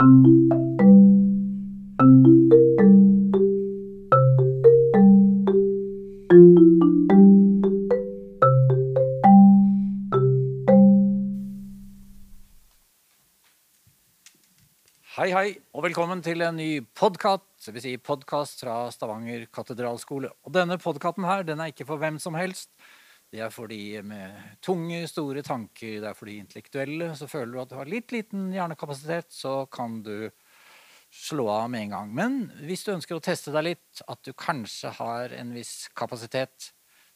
Hei, hei, og velkommen til en ny podkast, dvs. Si podkast fra Stavanger katedralskole. Og denne podkasten her, den er ikke for hvem som helst. Det er for de med tunge, store tanker, det er for de intellektuelle. Så føler du at du har litt liten hjernekapasitet, så kan du slå av med en gang. Men hvis du ønsker å teste deg litt, at du kanskje har en viss kapasitet,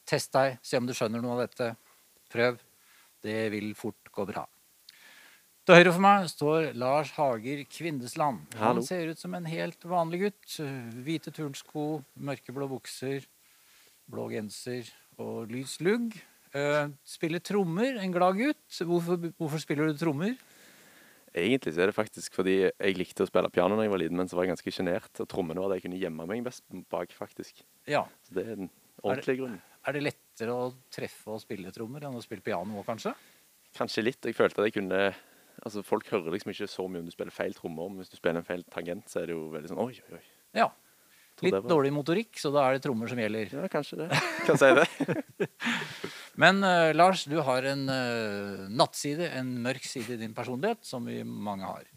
test deg, se om du skjønner noe av dette. Prøv. Det vil fort gå bra. Til høyre for meg står Lars Hager Kvindesland. Hallo. Han ser ut som en helt vanlig gutt. Hvite turnsko, mørkeblå bukser, blå genser og lys lugg. Eh, spiller trommer, en glad gutt. Hvorfor, hvorfor spiller du trommer? Egentlig så er det faktisk fordi jeg likte å spille piano da jeg var liten, men så var jeg ganske sjenert. Og trommene var det jeg kunne gjemme meg best bak, faktisk. Ja. Så det er den ordentlige grunnen. Er det lettere å treffe og spille trommer enn å spille piano òg, kanskje? Kanskje litt. Jeg følte at jeg kunne Altså, folk hører liksom ikke så mye om du spiller feil trommer, men hvis du spiller en feil tangent, så er det jo veldig sånn oi, oi, oi. Ja. Litt dårlig motorikk, så da er det trommer som gjelder. Ja, kanskje det. Kan si det. Men uh, Lars, du har en uh, nattside, en mørk side i din personlighet, som vi mange har.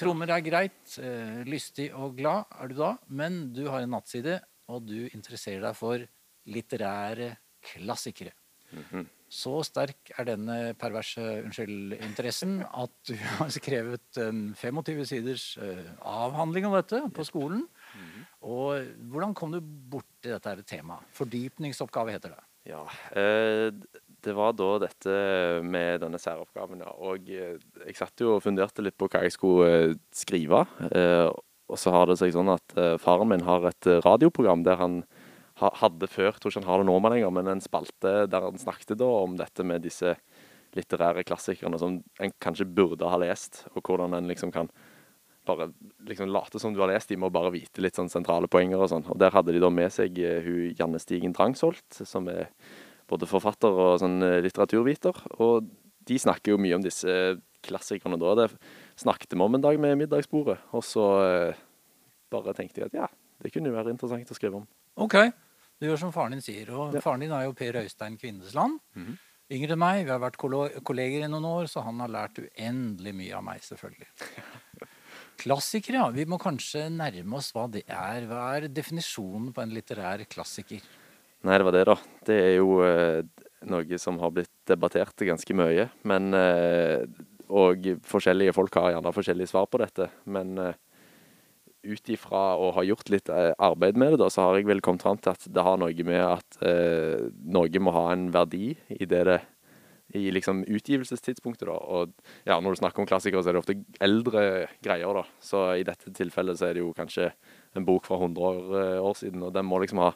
Trommer er greit, uh, lystig og glad er du da, men du har en nattside, og du interesserer deg for litterære klassikere. Så sterk er denne perverse unnskyld, interessen at du har skrevet en 25 siders avhandling om dette på skolen. Og hvordan kom du bort til dette temaet? Fordypningsoppgave heter det. Ja, eh, det var da dette med denne særoppgaven, ja. Og eh, jeg satt jo og funderte litt på hva jeg skulle eh, skrive. Og så har det seg sånn at faren min har et radioprogram der han hadde før, tror ikke han har det nå med lenger, men en spalte der han snakket da om dette med disse litterære klassikerne som en kanskje burde ha lest, og hvordan en liksom kan bare liksom late som du har lest dem, og bare vite litt sånn sentrale poenger og sånn. Og der hadde de da med seg eh, hun Janne Stigen Drangsholt, som er både forfatter og sånn eh, litteraturviter. Og de snakker jo mye om disse klassikerne da. Det snakket vi om en dag med middagsbordet, og så eh, bare tenkte jeg at ja, det kunne jo være interessant å skrive om. Ok, du gjør som faren din sier. Og Ja. faren din er jo Per Øystein Kvindesland. Mhm. Yngre enn meg. Vi har vært kolleger i noen år, så han har lært uendelig mye av meg, selvfølgelig. Klassikere, ja. Vi må kanskje nærme oss hva det er. Hva er definisjonen på en litterær klassiker? Nei, det var det, da. Det er jo eh, noe som har blitt debattert ganske mye. Men eh, Og forskjellige folk har gjerne forskjellige svar på dette. Men eh, ut ifra å ha gjort litt eh, arbeid med det, da, så har jeg vel kommet fram til at det har noe med at eh, noe må ha en verdi i det det i liksom utgivelsestidspunktet, da. Og ja, når du snakker om klassikere, så er det ofte eldre greier, da. Så i dette tilfellet så er det jo kanskje en bok fra 100 år, eh, år siden, og den må liksom ha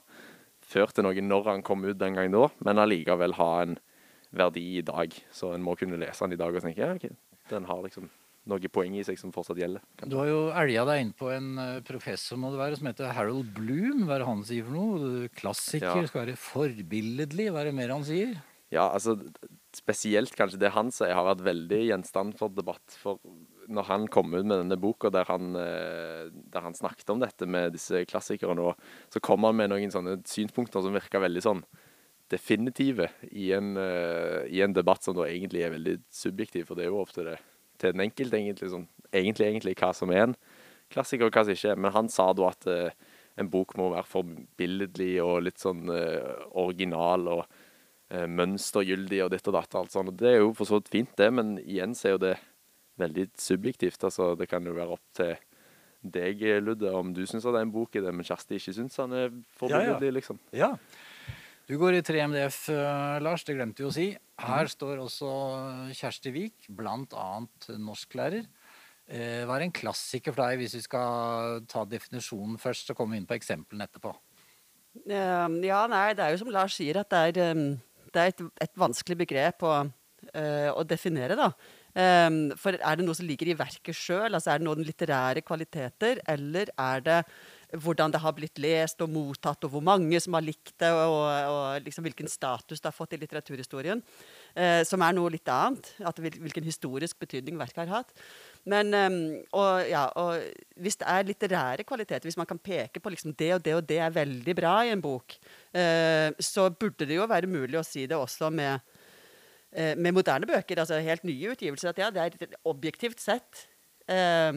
ført til noe når han kom ut den gangen da, men allikevel ha en verdi i dag. Så en må kunne lese den i dag og tenke, ja, ok, den har liksom noe poeng i seg som fortsatt gjelder. Du har jo elga deg inn på en eh, professor må det være, som heter Harold Bloom. Hva er det han sier for noe? Klassiker Ja. skal være forbilledlig. Hva er det mer han sier? Ja, altså spesielt kanskje det han sier har vært veldig gjenstand for debatt. For når han kom ut med denne boka der han, eh, der han snakket om dette med disse klassikerne, så kom han med noen sånne synspunkter som virka veldig sånn definitive i en, eh, i en debatt som da egentlig er veldig subjektiv, for det er jo ofte det til den enkelte egentlig sånn egentlig, egentlig hva som er en klassiker og hva som ikke er. Men han sa da at eh, en bok må være forbilledlig og litt sånn original og mønstergyldig og ditt og datt. og alt sånt. Det er jo for så vidt fint, det, men igjen så er jo det veldig subjektivt. altså Det kan jo være opp til deg, Ludde, om du syns det er en bok i det, men Kjersti ikke syns han er forbilledlig, liksom. Ja. Du går i 3MDF, eh, Lars. Det glemte vi å si. Her står også Kjersti Vik, bl.a. norsklærer. Eh, hva er en klassiker for deg, hvis vi skal ta definisjonen først, så kommer vi inn på eksemplene etterpå? Eh, ja, nei, det er jo som Lars sier, at det er, eh, det er et, et vanskelig begrep å, uh, å definere, da. Um, for er det noe som ligger i verket sjøl? Altså, er det noen litterære kvaliteter, eller er det hvordan det har blitt lest og mottatt, og hvor mange som har likt det, og, og liksom hvilken status det har fått i litteraturhistorien, som er noe litt annet. Hvilken historisk betydning verket har hatt. men um, og, ja, og hvis det er litterære kvaliteter, hvis man kan peke på liksom det og det og det er veldig bra i en bok, uh, så burde det jo være mulig å si det også med, uh, med moderne bøker, altså helt nye utgivelser. At ja, det er objektivt sett uh,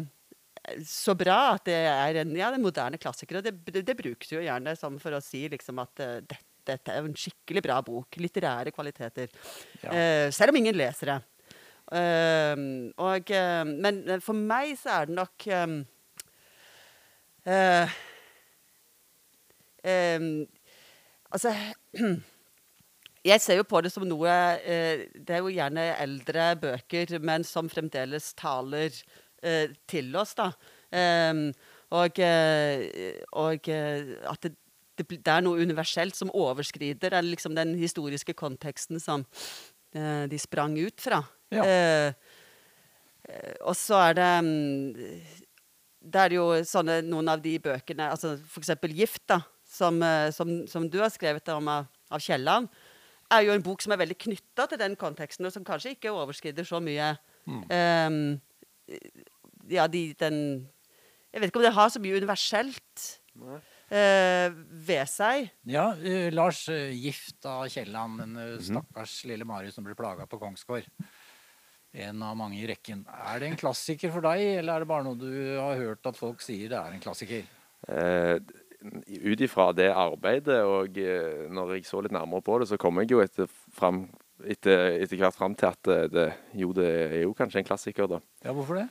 så bra at det er en, ja, er moderne klassiker. Og det, det, det, brukes jo gjerne som for å si liksom at dette, dette er en skikkelig bra bok. Litterære kvaliteter. Ja. selv om ingen leser det. Uh, og, uh, men for meg så er det nok um, uh, Altså Jeg ser jo på det som noe eh, Det er jo gjerne eldre bøker, men som fremdeles taler eh, til oss, da. Um, og, og at det, det, det, er noe universelt som overskrider den, liksom den historiske konteksten som de sprang ut fra. Ja. Eh, eh, og så er det mm, Det er jo sånne noen av de bøkene, altså f.eks. 'Gift', da, som, eh, som, som, du har skrevet om av, av Kielland, er jo en bok som er veldig knytta til den konteksten, og som kanskje ikke overskrider så mye mm. um, Ja, de, den Jeg vet ikke om det har så mye universelt. Uh, ved seg. Ja, uh, Lars, uh, gift av Kielland, den mhm. stakkars lille Marius som ble plaga på Kongsgård en av mange i rekken. Er det en klassiker for deg, eller er det bare noe du har hørt at folk sier det er en klassiker? Eh, Ut ifra det arbeidet, og eh, når jeg så litt nærmere på det, så kom jeg jo etter, fram, etter, etter hvert fram til at det, jo, det er jo kanskje en klassiker, da. Ja, hvorfor det?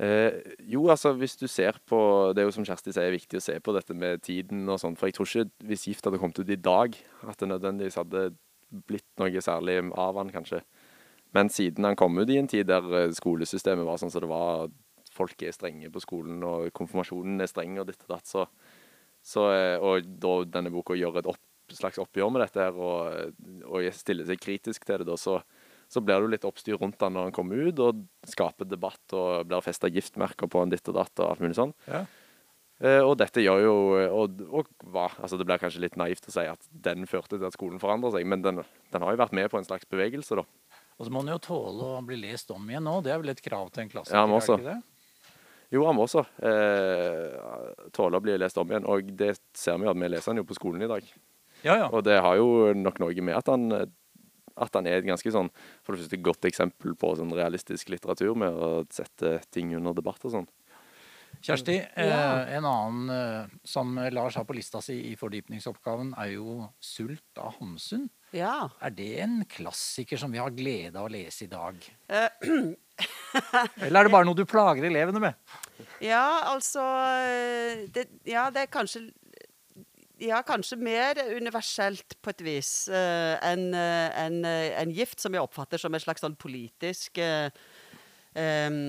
Eh, jo, altså hvis du ser på Det er jo som Kjersti sier, viktig å se på dette med tiden og sånn. For jeg tror ikke hvis Gift hadde kommet ut i dag, at det nødvendigvis hadde blitt noe særlig av han, kanskje. Men siden han kom ut i en tid der eh, skolesystemet var sånn som det var, folk er strenge på skolen, og konfirmasjonen er streng og ditt og datt, så, så eh, Og da denne boka gjør et opp, slags oppgjør med dette her, og, og stiller seg kritisk til det, da, så, så blir det jo litt oppstyr rundt han når han kommer ut, og skaper debatt og blir festa giftmerker på en ditt og datt og alt mulig sånn. Ja. Uh, og dette gjør jo og, og hva, altså Det blir kanskje litt naivt å si at den førte til at skolen forandrer seg, men den, den har jo vært med på en slags bevegelse, da. Og så må han jo tåle å bli lest om igjen nå. Det er vel et krav til en klassiker? Ja, han må også. Jo, han må også eh, tåle å bli lest om igjen. Og det ser vi jo at vi leser han jo på skolen i dag. Ja, ja. Og det har jo nok noe med at han, at han er et ganske sånn For det første godt eksempel på sånn realistisk litteratur med å sette ting under debatt og sånn. Kjersti, eh, en annen eh, som Lars har på lista si i fordypningsoppgaven, er jo 'Sult' av Hamsun. Ja. Er det en klassiker som vi har glede av å lese i dag? Eh, Eller er det bare noe du plager elevene med? Ja, altså det, Ja, det er kanskje ja, kanskje mer universelt på et vis uh, enn uh, en, en gift, som jeg oppfatter som et slags sånn politisk uh, um,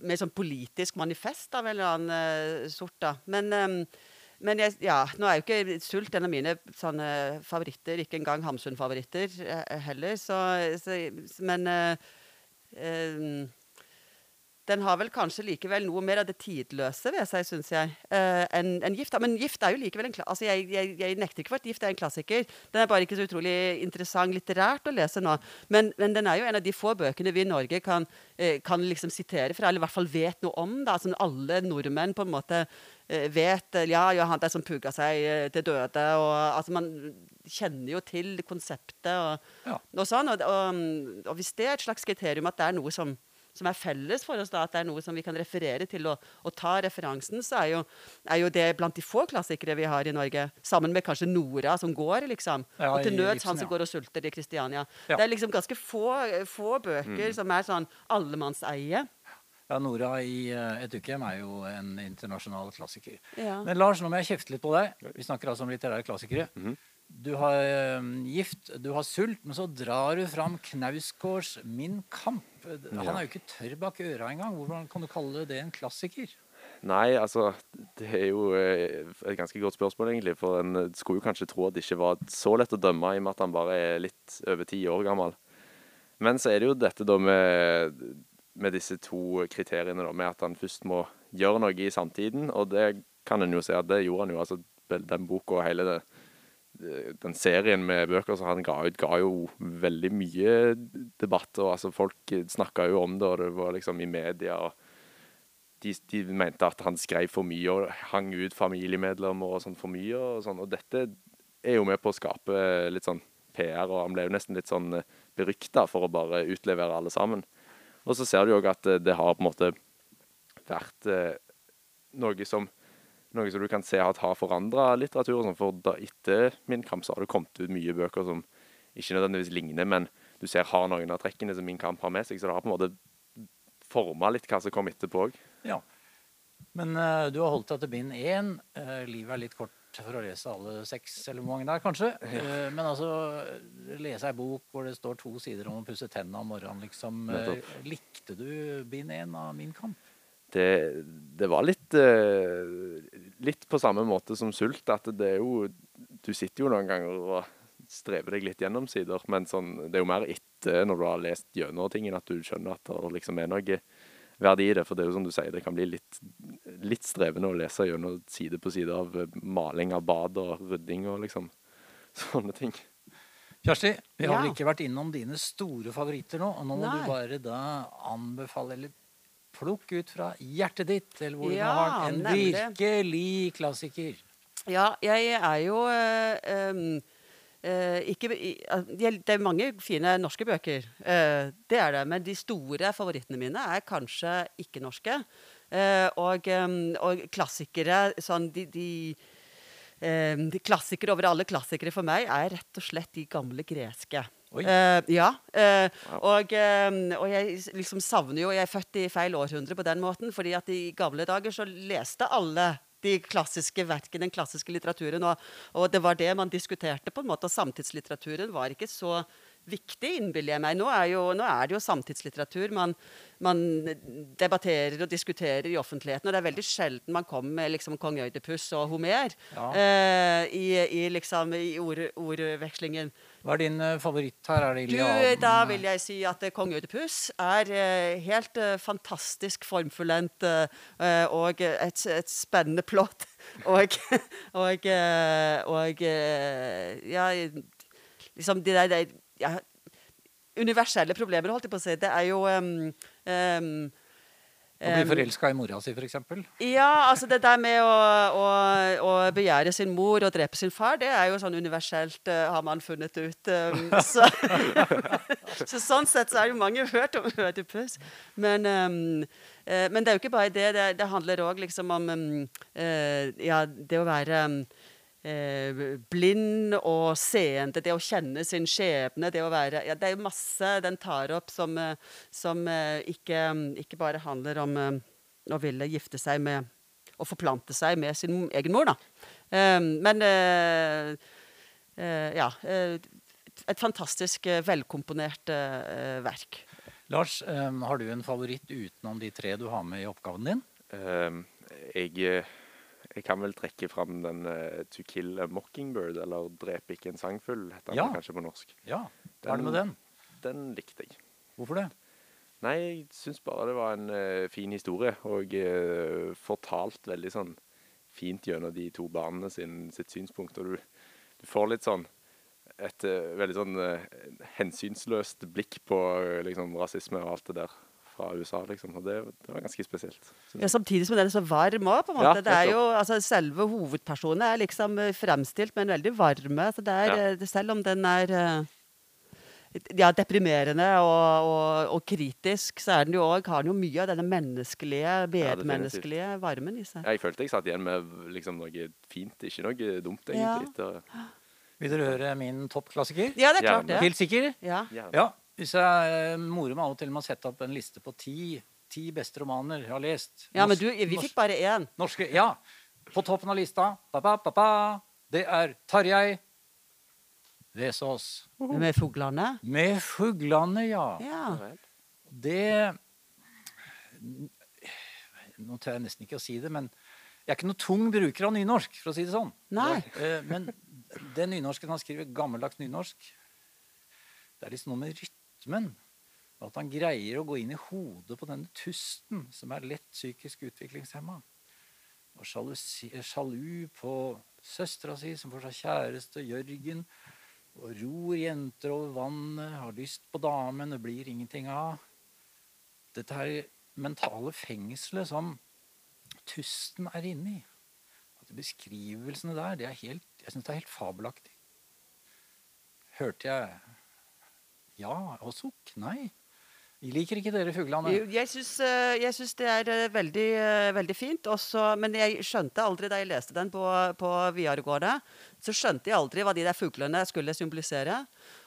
Mer sånn politisk manifest av en eller annen sort, da. Men um, men jeg, ja, nå er jo ikke Sult en av mine sånne favoritter. Ikke engang Hamsun-favoritter eh, heller. Så, så, men uh, uh, den har vel kanskje likevel noe mer av det tidløse ved seg, syns jeg, uh, enn en gift. Men gift er jo likevel en altså jeg, jeg, jeg, nekter ikke for at gift er en klassiker. Den er bare ikke så utrolig interessant litterært å lese nå. Men, men den er jo en av de få bøkene vi i Norge kan, kan liksom sitere fra, eller i hvert fall vet noe om. da, som Alle nordmenn på en måte Eh, vet eh, Ja, Johan der som pugga seg eh, til døde. og altså Man kjenner jo til konseptet og, ja. og sånn. Og, og, og, hvis det er et slags kriterium at det er noe som, som er felles for oss, da, at det er noe som vi kan referere til og, og ta referansen, så er jo, er jo, det blant de få klassikere vi har i Norge. Sammen med kanskje Nora som går, liksom. Ja, og til nøds han som går og sulter i Kristiania. Det er liksom ganske få, få bøker mm. som er sånn allemannseie. Ja, Nora i uh, Et ukehjem er jo en internasjonal klassiker. Ja. Men Lars, nå må jeg kjefte litt på deg. Vi snakker altså om litterære klassikere. Mm -hmm. Du har uh, gift, du har sult, men så drar du fram Knausgårds 'Min kamp'. Han er jo ikke tørr bak øra engang. Hvordan kan du kalle det en klassiker? Nei, altså Det er jo eh, et ganske godt spørsmål, egentlig. For en skulle jo kanskje tro at det ikke var så lett å dømme, i og med at han bare er litt over ti år gammel. Men så er det jo dette da med med disse to kriteriene, da, med at han først må gjøre noe i samtiden. Og det kan en jo se at det gjorde han jo. altså Den boka og hele det, den serien med bøker som han ga ut, ga jo veldig mye debatt. og altså Folk snakka jo om det, og det var liksom i media. og de, de mente at han skrev for mye og hang ut familiemedlemmer og sånn for mye. Og sånn, og dette er jo med på å skape litt sånn PR, og han ble jo nesten litt sånn eh, berykta for å bare utlevere alle sammen. Og så ser du jo at det har på en måte vært eh, noe som noe som du kan se at har forandra litteratur. Sånn, for da etter Min kamp så har det kommet ut mye bøker som ikke nødvendigvis ligner, men du ser har noen av trekkene som Min kamp har med seg. Så det har på en måte forma litt hva som kom etterpå òg. Ja. Men uh, du har holdt deg til bind én. Uh, livet er litt kort for å lese alle seks, eller hvor mange det er, kanskje. Uh, men altså, lese ei bok hvor det står to sider om å pusse tennene om morgenen, liksom. likte du bind én av Min kamp? Det, det, var litt uh, Litt på samme måte som sult. At det er jo Du sitter jo noen ganger og strever deg litt gjennom sider, men sånn, det er jo mer etter når du har lest gjennom tingen, at du skjønner at det liksom er noe verdi i det. For det er jo som du sier, det kan bli litt, litt strevende å lese gjennom side på side av maling av bad og rydding og liksom sånne ting. Kjersti, vi har vel ikke vært innom dine store favoritter nå. Og nå må Nei. du bare da anbefale eller Plukk ut fra hjertet ditt, eller hvor ja, du har en nemlig. virkelig klassiker. Ja, jeg er jo øh, øh, ikke Det er mange fine norske bøker, Øh, det er det. Men de store favorittene mine er kanskje ikke-norske. Og, um, og, klassikere sånn de, de de klassikere over alle klassikere for meg er rett og slett de gamle greske. Uh, ja. Uh, og, uh, og, jeg liksom savner jo Jeg er født i feil århundre på den måten. fordi at i gamle dager så leste alle de klassiske verkene, den klassiske litteraturen. Og, og, det var det man diskuterte, på en måte. Og samtidslitteraturen var ikke så viktig, innbiller jeg meg. Nå er, jo, nå er, det jo samtidslitteratur. Man, man, debatterer og diskuterer i offentligheten. Og det er veldig sjelden man kommer med liksom, kong Øydepus og Homer ja. uh, i, i, liksom, i ord, ordvekslingen. Hva er din uh, favoritt her? Er det Iliaden? Du, da vil jeg si at uh, kong Utepus er uh, helt fantastisk formfullendt og et, et, spennende plott. og, og, og ja, liksom de der, ja, universelle problemer, holdt jeg på å si. Det er jo um, um, å bli forelska i mora si, f.eks.? Ja, altså det der med å, å, å, begjære sin mor og drepe sin far, det er jo sånn universelt, uh, har man funnet ut. Um, så, så, sånn sett så er det jo mange hørt om Ødipus. Men, um, uh, men det er jo ikke bare det. Det, det handler òg liksom om um, uh, ja, det å være blind og seende, det å kjenne sin skjebne, det å være ja, Det er jo masse den tar opp som, eh, som eh, ikke, ikke, bare handler om eh, å ville gifte seg med Å forplante seg med sin egen mor, da. men ja. Et fantastisk velkomponert verk. Lars, har du en favoritt utenom de tre du har med i oppgaven din? jeg jeg kan vel trekke fram den uh, 'To kill a mockingbird', eller 'Drep ikke en sangfugl', heter den kanskje på norsk. Ja, Hva er det med den? Den likte jeg. Hvorfor det? Nei, jeg syns bare det var en uh, fin historie, og uh, fortalt veldig sånn fint gjennom de to barna sin, sitt synspunkt. Og du, du får litt sånn et veldig sånn hensynsløst blikk på liksom, rasisme og alt det der fra USA, liksom. Og det, det var ganske spesielt. Ja, Samtidig som den er så varm òg, på en måte. Ja, det er jo, altså, selve hovedpersonen er liksom eh, fremstilt med en veldig varme. Så det er, ja. Eh, selv om den er eh, ja, deprimerende og, og, og, kritisk, så er den jo også, har den jo mye av denne menneskelige, medmenneskelige ja, varmen i seg. Ja, jeg følte jeg satt igjen med liksom noe fint, ikke noe dumt, egentlig. Ja. Vil dere høre min toppklassiker? Ja, det er klart det. Helt sikker? Ja. ja. Hvis jeg eh, morer meg av og til med å sette opp en liste på ti, ti beste romaner jeg har lest Ja, men du, vi fikk bare én. Norske, ja. På toppen av lista ba, ba, ba, det er Tarjei Vesaas. Med fuglene? Med fuglene, ja. ja. Det Nå tør jeg nesten ikke å si det, men jeg er ikke noe tung bruker av nynorsk, for å si det sånn. Nei. Eh, men det nynorsken han skriver, gammeldags nynorsk, det er liksom noe med rytme rytmen. At han greier å gå inn i hodet på denne tusten som er lett psykisk utviklingshemma. Og sjalu på søstera si som får seg kjæreste Jørgen. Og ror jenter over vannet, har lyst på damen, det blir ingenting av. Dette her mentale fengselet som Tusten er inni. At beskrivelsene der, det er helt, jeg syns det er helt fabelaktig. Hørte jeg ja og sukk? Nei. Vi Liker ikke dere fuglene? Jeg syns, eh, det er eh, veldig, eh, veldig fint. Også, men jeg skjønte aldri da jeg leste den på, på videregående, så skjønte jeg aldri hva de der fuglene skulle symbolisere.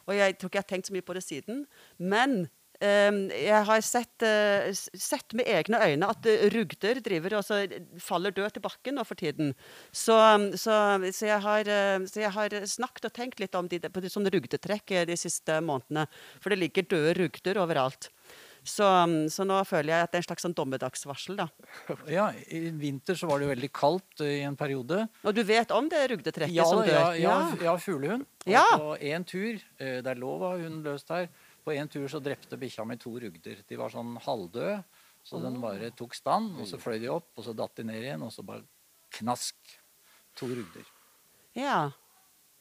Og jeg tror ikke jeg har tenkt så mye på det siden. Men jeg har sett, eh, sett med egne øyne at eh, rugder driver og så faller død til bakken nå for tiden. Så, så, så, jeg har, eh, så jeg har snakket og tenkt litt om de, på de, sånne rugdetrekk de siste månedene. For det ligger døde rugder overalt. Så, så nå føler jeg at det er en slags sånn dommedagsvarsel. da. Ja, I vinter så var det jo veldig kaldt i en periode. Og du vet om det rugdetrekket Ja, som dør? ja, ja, ja fuglehund. Ja. på én tur, det er lov å ha hunden løst her, på en tur så drepte bikkja mi to rugder. De var sånn halvdøde, så den bare tok stand. Og så fløy de opp, og så datt de ned igjen, og så bare knask. To rugder. ja.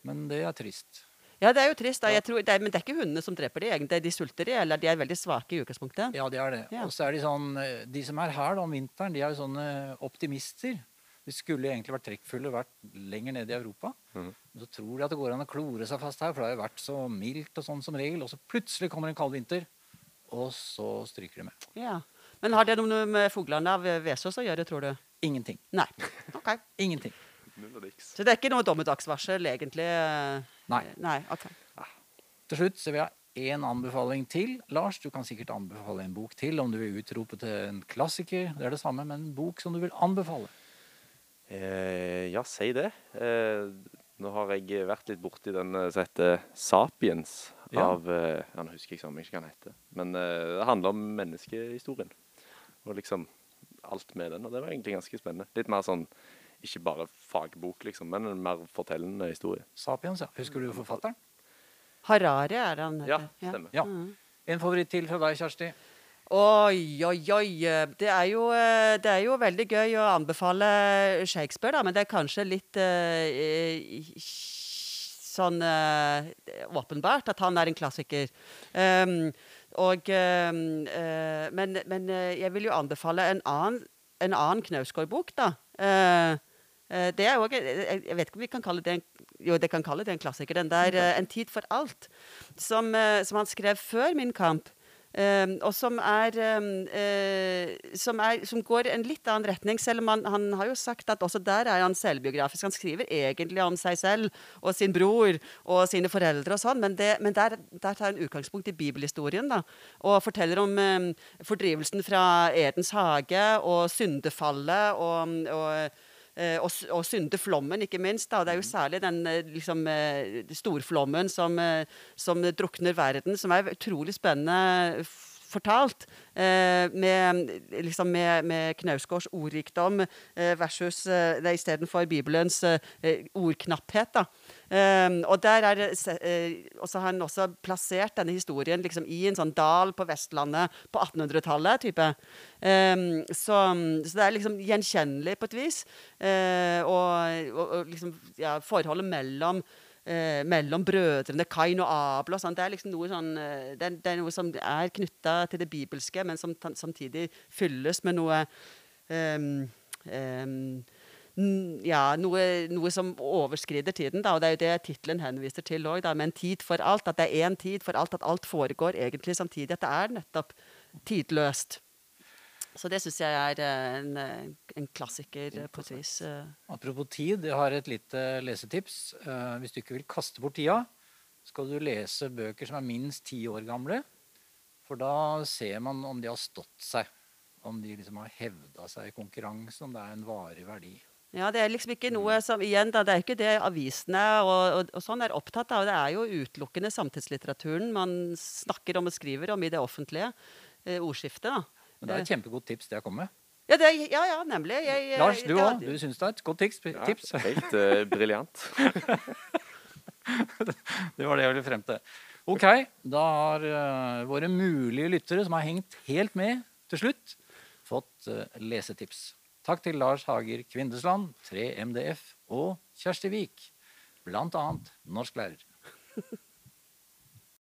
Men det er trist. Ja, det er jo trist. Da. Jeg tror, det er, men det er ikke hundene som dreper de, egentlig. De sulter de, eller de er veldig svake i utgangspunktet. Ja, de er det. Ja. Og så er de sånn eh, De som er her da om vinteren, de er jo sånne optimister. De skulle egentlig vært trekkfulle, vært lenger nede i Europa. Mm. Men så tror de at det går an å klore seg fast her, for det har jo vært så mildt og sånn som regel. Og så plutselig kommer en kald vinter, og så stryker de med. Ja. Men har det noe med fuglene av Vesaas å gjøre, tror du? Ingenting. Nei. Ok. Ingenting. Og. Så det er ikke noe dommedagsvarsel, egentlig? eh, Nei. Nei, ok. Til slutt så vil jeg én anbefaling til. Lars, du kan sikkert anbefale en bok til om du vil utrope til en klassiker. Det er det samme, men en bok som du vil anbefale. Eh, ja, si det. Eh, nå har jeg vært litt borti den eh, som heter 'Sapiens' Ja. av eh, ja, Nå husker jeg ikke hva den heter. Men eh, det handler om menneskehistorien. Og liksom alt med den. Og det var egentlig ganske spennende. Litt mer sånn ikke bare fagbok, liksom, men en mer fortellende historie. Sapiens, ja. Husker du forfatteren? Harare er det han Ja, stemmer. Ja. En favoritt til fra deg, Kjersti? Oi, oi, oi. Det er, jo, eh, det er jo veldig gøy å anbefale Shakespeare, da, men det er kanskje litt eh, sånn eh, åpenbart at han er en klassiker. Um, og, um, eh, men, men eh, jeg vil jo anbefale en annen, en annen Knausgård-bok, da. Eh, det er også, jeg, vet ikke om vi kan kalle det en jo, det kan kalle det en klassiker. Den der 'En tid for alt', som, som han skrev før Min kamp. Um, og som er, um, uh, som er Som går en litt annen retning, selv om han, han har jo sagt at også der er han selvbiografisk. Han skriver egentlig om seg selv og sin bror og sine foreldre og sånn, men, det, men der, der tar han utgangspunkt i bibelhistorien, da. Og forteller om um, fordrivelsen fra Edens hage og syndefallet og, og og, s- og syndeflommen, ikke minst. Da. Det er jo særlig den eh, liksom, eh, storflommen som, eh, som drukner verden, som er utrolig spennende fortalt. Eh, med, liksom med, med Knausgårds ordrikdom eh, versus eh, istedenfor Bibelens eh, ordknapphet. Da. Um, og der er uh, har han også plassert denne historien liksom, i en sånn dal på Vestlandet på 1800-tallet. type. Um, så, så det er liksom gjenkjennelig på et vis. Uh, og, og, og liksom, ja, forholdet mellom eh, mellom brødrene Kain og Abel og. Det er liksom noe sånn eh, det, er, det er noe som er knytta til det bibelske, men som samtidig fylles med noe ehm, ehm, ja, noe, noe som overskrider tiden. Da, og Det er jo det tittelen henviser til òg, med en tid for alt. At det er én tid for alt, at alt foregår egentlig samtidig. At det er nettopp tidløst. Så det syns jeg er eh, en, eh, en klassiker eh, på et vis. Apropos tid, jeg har et lite lesetips. Hvis du ikke vil kaste bort tida, skal du lese bøker som er minst ti år gamle. For da ser man om de har stått seg. Om de liksom har hevda seg i konkurransen, om det er en varig verdi. Ja, Det er liksom ikke noe som igjen da, Det er ikke det avisene og, og, og sånn er opptatt av. Det er jo utelukkende samtidslitteraturen man snakker om og skriver om i det offentlige eh, ordskiftet. da. Men det er et kjempegodt tips det jeg kom med. Ja, det, er- ja, ja, nemlig. Jeg, jeg- Lars, du òg. Du syns det er et godt tips? Ja, tips. helt uh, briljant. Det var det jeg ville frem til. Ok, da har uh, våre mulige lyttere som har hengt helt med til slutt, fått uh, lesetips. Takk til Lars Hager Kvindesland, 3MDF og Kjersti Vik, blant annet norsklærer.